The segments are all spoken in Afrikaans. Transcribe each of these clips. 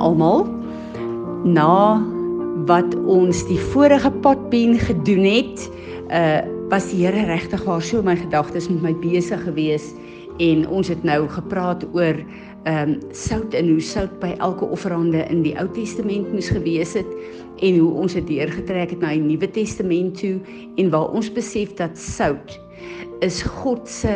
Almal. Na wat ons die vorige potbeen gedoen het, uh was die Here regtig waar so my gedagtes met my besig gewees en ons het nou gepraat oor ehm um, sout en hoe sout by elke offerande in die Ou Testament moes gewees het en hoe ons dit deurgetrek het na die Nuwe Testament toe en waar ons besef dat sout is God se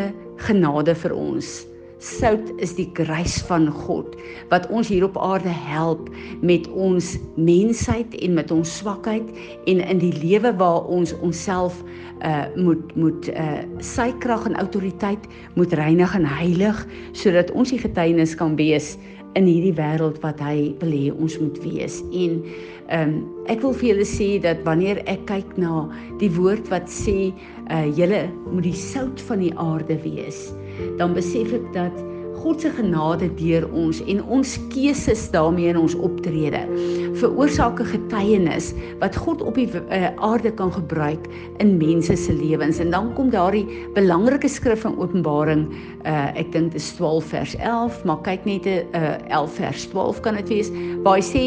genade vir ons. Sout is die grys van God wat ons hier op aarde help met ons mensheid en met ons swakheid en in die lewe waar ons onsself uh moet moet uh sy krag en autoriteit moet reinig en heilig sodat ons die getuienis kan wees in hierdie wêreld wat hy wil hê ons moet wees. En ehm um, ek wil vir julle sê dat wanneer ek kyk na die woord wat sê uh julle moet die sout van die aarde wees dan besef ek dat God se genade deur ons en ons keuses daarmee in ons optrede veroorsaak 'n getuienis wat God op die uh, aarde kan gebruik in mense se lewens. En dan kom daardie belangrike skrif van Openbaring uh, ek dink dit is 12 vers 11 maar kyk net 'n uh, 11 vers 12 kan dit wees waar hy sê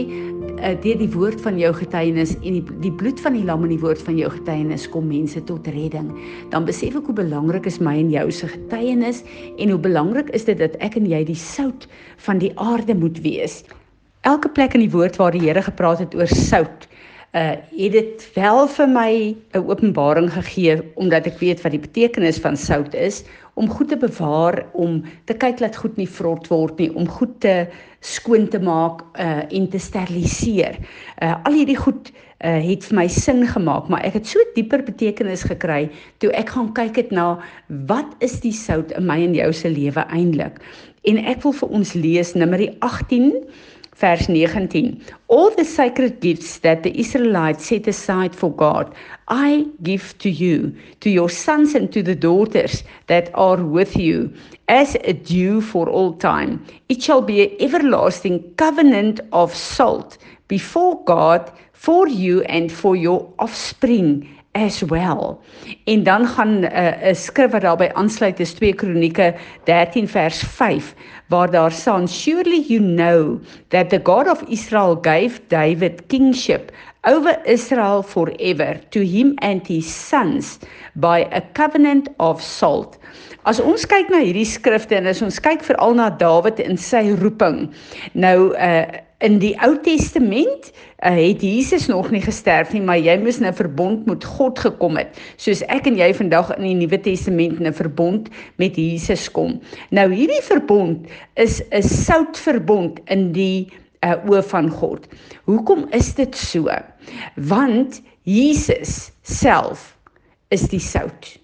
uh, deur die woord van jou getuienis en die die bloed van die lam en die woord van jou getuienis kom mense tot redding. Dan besef ek hoe belangrik is my en jou se getuienis en hoe belangrik is dit dat ek en jy die sout van die aarde moet wees. Elke plek in die woord waar die Here gepraat het oor sout, uh het dit wel vir my 'n openbaring gegee omdat ek weet wat die betekenis van sout is om goed te bewaar, om te kyk dat goed nie vrot word nie, om goed te skoon te maak uh en te steriliseer. Uh al hierdie goed uh het vir my sin gemaak, maar ek het so dieper betekenis gekry toe ek gaan kyk het na wat is die sout in my en jou se lewe eintlik. En ek wil vir ons lees Numeri 18 Vers 19 All the sacred gifts that the Israelites set aside for God I give to you to your sons and to the daughters that are with you as a due for all time. It shall be an everlasting covenant of salt before God for you and for your offspring as well. En dan gaan 'n uh, 'n skrif wat daarbey aansluit is 2 Kronieke 13 vers 5 waar daar staan surely you know that the God of Israel gave David kingship over Israel forever to him and his sons by a covenant of salt. As ons kyk na hierdie skrifte en as ons kyk veral na Dawid en sy roeping. Nou uh in die Ou Testament uh, het Jesus nog nie gesterf nie, maar jy moes 'n verbond met God gekom het. Soos ek en jy vandag in die Nuwe Testament 'n verbond met Jesus kom. Nou hierdie verbond is 'n soutverbond in die uh, oë van God. Hoekom is dit so? Want Jesus self is die sout.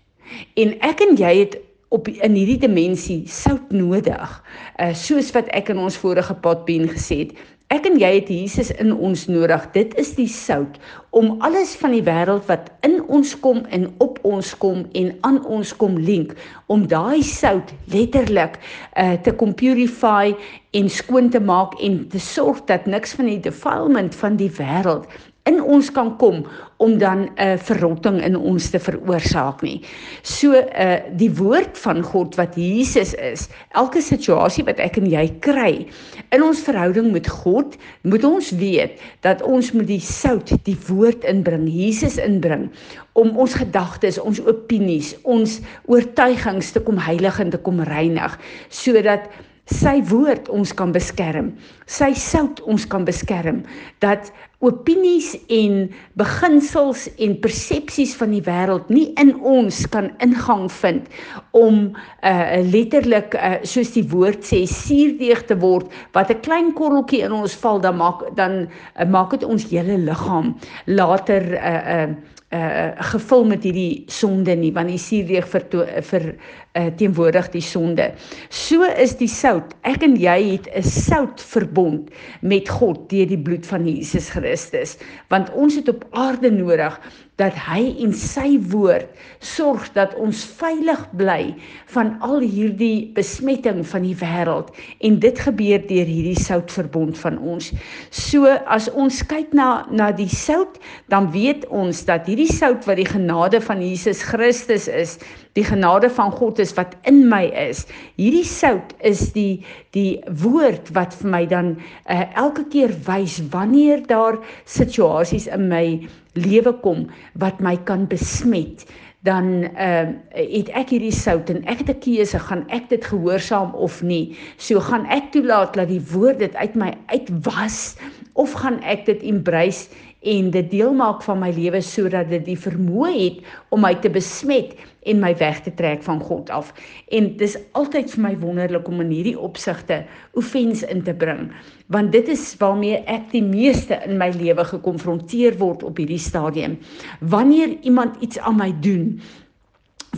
En ek en jy het op in hierdie dimensie sout nodig. Uh soos wat ek in ons vorige padbeen gesê het, Ek en jy het Jesus in ons nodig. Dit is die sout om alles van die wêreld wat in ons kom en op ons kom en aan ons kom link om daai sout letterlik uh, te kom purify en skoon te maak en te sorg dat niks van die defilement van die wêreld in ons kan kom om dan 'n uh, verrotting in ons te veroorsaak nie. So uh die woord van God wat Jesus is, elke situasie wat ek en jy kry in ons verhouding met God, moet ons weet dat ons moet die sout, die woord inbring, Jesus inbring om ons gedagtes, ons opinies, ons oortuigings te kom heilig en te kom reinig sodat sy woord ons kan beskerm. Sy sout ons kan beskerm dat opinies en beginsels en persepsies van die wêreld nie in ons kan ingang vind om uh letterlik uh, soos die woord sê suurdeeg te word wat 'n klein korreltjie in ons val dan maak dan uh, maak dit ons hele liggaam later uh uh uh gevul met hierdie sonde nie want die suurdeeg vir vir uh, teenwoordig die sonde. So is die sout. Ek en jy het 'n soutverbond met God deur die bloed van Jesus Christus want ons het op aarde nodig dat hy en sy woord sorg dat ons veilig bly van al hierdie besmetting van die wêreld en dit gebeur deur hierdie soutverbond van ons. So as ons kyk na na die sout, dan weet ons dat hierdie sout wat die genade van Jesus Christus is Die genade van God is wat in my is. Hierdie sout is die die woord wat vir my dan uh, elke keer wys wanneer daar situasies in my lewe kom wat my kan besmet dan ehm uh, het ek hierdie sout en ek het 'n keuse gaan ek dit gehoorsaam of nie. So gaan ek toelaat dat die woord dit uit my uitwas of gaan ek dit embrace en dit deel maak van my lewe sodat dit die vermoë het om my te besmet en my weg te trek van God af. En dis altyd vir my wonderlik om in hierdie opsigte oefens in te bring, want dit is waarmee ek die meeste in my lewe gekonfronteer word op hierdie stadium. Wanneer iemand iets aan my doen,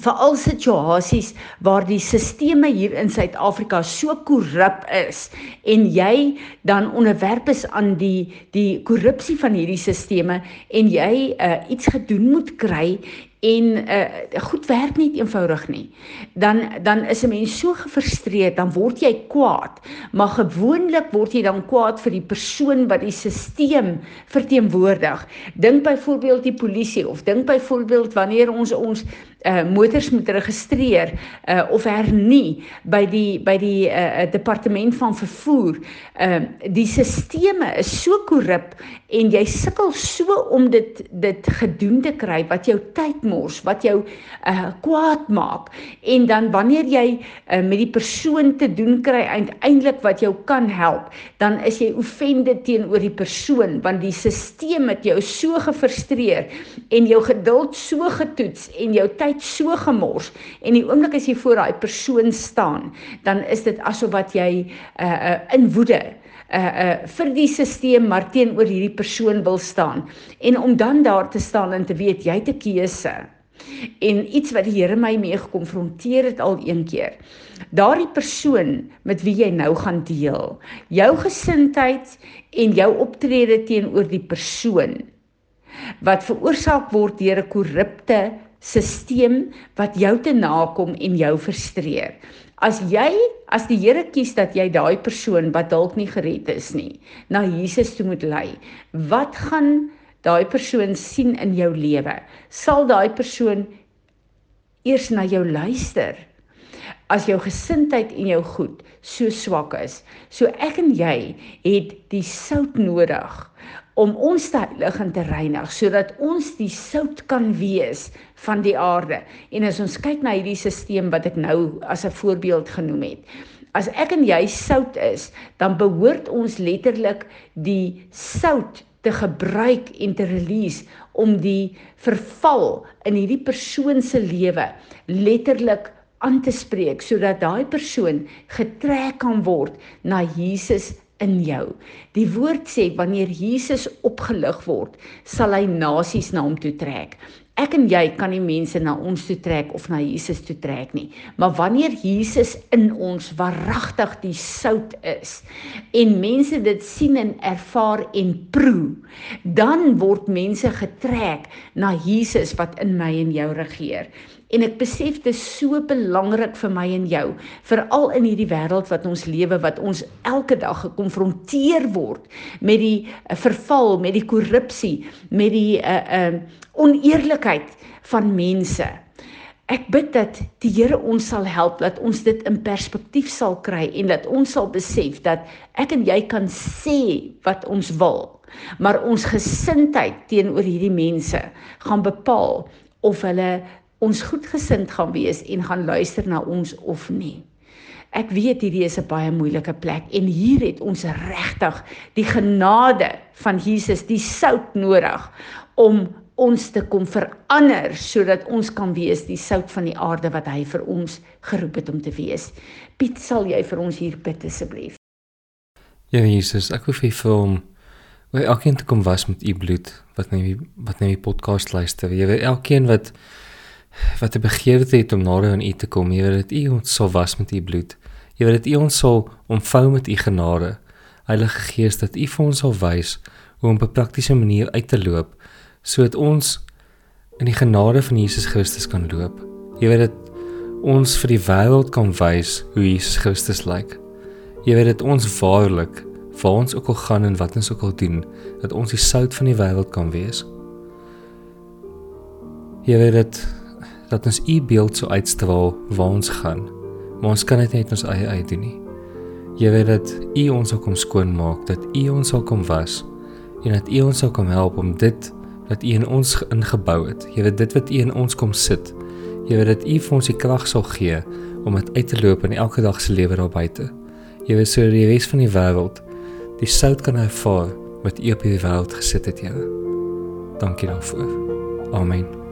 veral situasies waar die sisteme hier in Suid-Afrika so korrup is en jy dan onderwerp is aan die die korrupsie van hierdie sisteme en jy uh, iets gedoen moet kry en uh, goed werk nie eenvoudig nie. Dan dan is 'n mens so gefrustreerd, dan word jy kwaad. Maar gewoonlik word jy dan kwaad vir die persoon wat die stelsel verteenwoordig. Dink byvoorbeeld die polisie of dink byvoorbeeld wanneer ons ons uh motors moet registreer uh of hernie by die by die uh departement van vervoer. Uh die sisteme is so korrup en jy sukkel so om dit dit gedoen te kry wat jou tyd mors, wat jou uh kwaad maak. En dan wanneer jy uh met die persoon te doen kry uiteindelik wat jou kan help, dan is jy offende teenoor die persoon want die stelsel het jou so gefrustreer en jou geduld so getoets en jou tyd so gemors en die oomblik as jy voor daai persoon staan, dan is dit asof wat jy uh, uh in woede uh uh vir die stelsel maar teenoor hierdie persoon wil staan en om dan daar te staan en te weet jy het 'n keuse en iets wat die Here my mee gekonfronteer het al een keer. Daardie persoon met wie jy nou gaan deel, jou gesindheid en jou optrede teenoor die persoon wat veroorsaak word deur 'n korrupte stelsel wat jou te nakom en jou frustreer. As jy as die Here kies dat jy daai persoon wat dalk nie gered is nie, na Jesus toe moet lei, wat gaan daai persoon sien in jou lewe? Sal daai persoon eers na jou luister? As jou gesindheid en jou goed so swak is. So ek en jy het die sout nodig om ons te heilig en te reinig sodat ons die sout kan wees van die aarde. En as ons kyk na hierdie stelsel wat ek nou as 'n voorbeeld genoem het, as ek en jy sout is, dan behoort ons letterlik die sout te gebruik en te release om die verval in hierdie persoon se lewe letterlik aan te spreek sodat daai persoon getrek kan word na Jesus in jou. Die woord sê wanneer Jesus opgelig word, sal hy nasies na hom toe trek. Ek en jy kan nie mense na ons toe trek of na Jesus toe trek nie. Maar wanneer Jesus in ons waaragtig die sout is en mense dit sien en ervaar en proe, dan word mense getrek na Jesus wat in my en jou regeer. En ek besef dit is so belangrik vir my en jou, veral in hierdie wêreld wat ons lewe wat ons elke dag gekonfronteer word met die uh, verval, met die korrupsie, met die uh uh oneerlikheid van mense. Ek bid dat die Here ons sal help dat ons dit in perspektief sal kry en dat ons sal besef dat ek en jy kan sê wat ons wil, maar ons gesindheid teenoor hierdie mense gaan bepaal of hulle ons goedgesind gaan wees en gaan luister na ons of nie. Ek weet hierdie is 'n baie moeilike plek en hier het ons regtig die genade van Jesus, die sout nodig om ons te kom verander sodat ons kan wees die sout van die aarde wat hy vir ons geroep het om te wees. Piet, sal jy vir ons hier bid asseblief? Ja Jesus, ek vir u vir hom Wil elkeen te kom was met u bloed wat net wat net die podcast luister. Jy weet elkeen wat wat 'n begeerte het om nader aan U te kom. Here, dat U ons sal was met U bloed. Here, dat U ons sal omvou met U genade. Heilige Gees, dat U vir ons sal wys hoe om op 'n praktiese manier uit te loop sodat ons in die genade van Jesus Christus kan loop. Here, dat ons vir die wêreld kan wys hoe Jesus Christus lyk. Weet dit ons waarlik vir ons ook al gaan en wat ons ook al doen dat ons die sout van die wêreld kan wees. Jy weet dit dat ons u beeld sou uitstraal waar ons gaan. Maar ons kan dit net ons eie uitdoen nie. Jy weet dat u ons sal kom skoonmaak, dat u ons sal kom was en dat u ons sal kom help om dit wat u in ons ingebou het. Jy weet dit wat u in ons kom sit. Jy weet dat u vir ons die krag sal gee om dit uit te loop in elke dag se lewe daar buite. Jy weet so die res van die wêreld die sout kan ervaar wat u op hierdie wêreld gesit het, Here. Dankie daarvoor. Amen.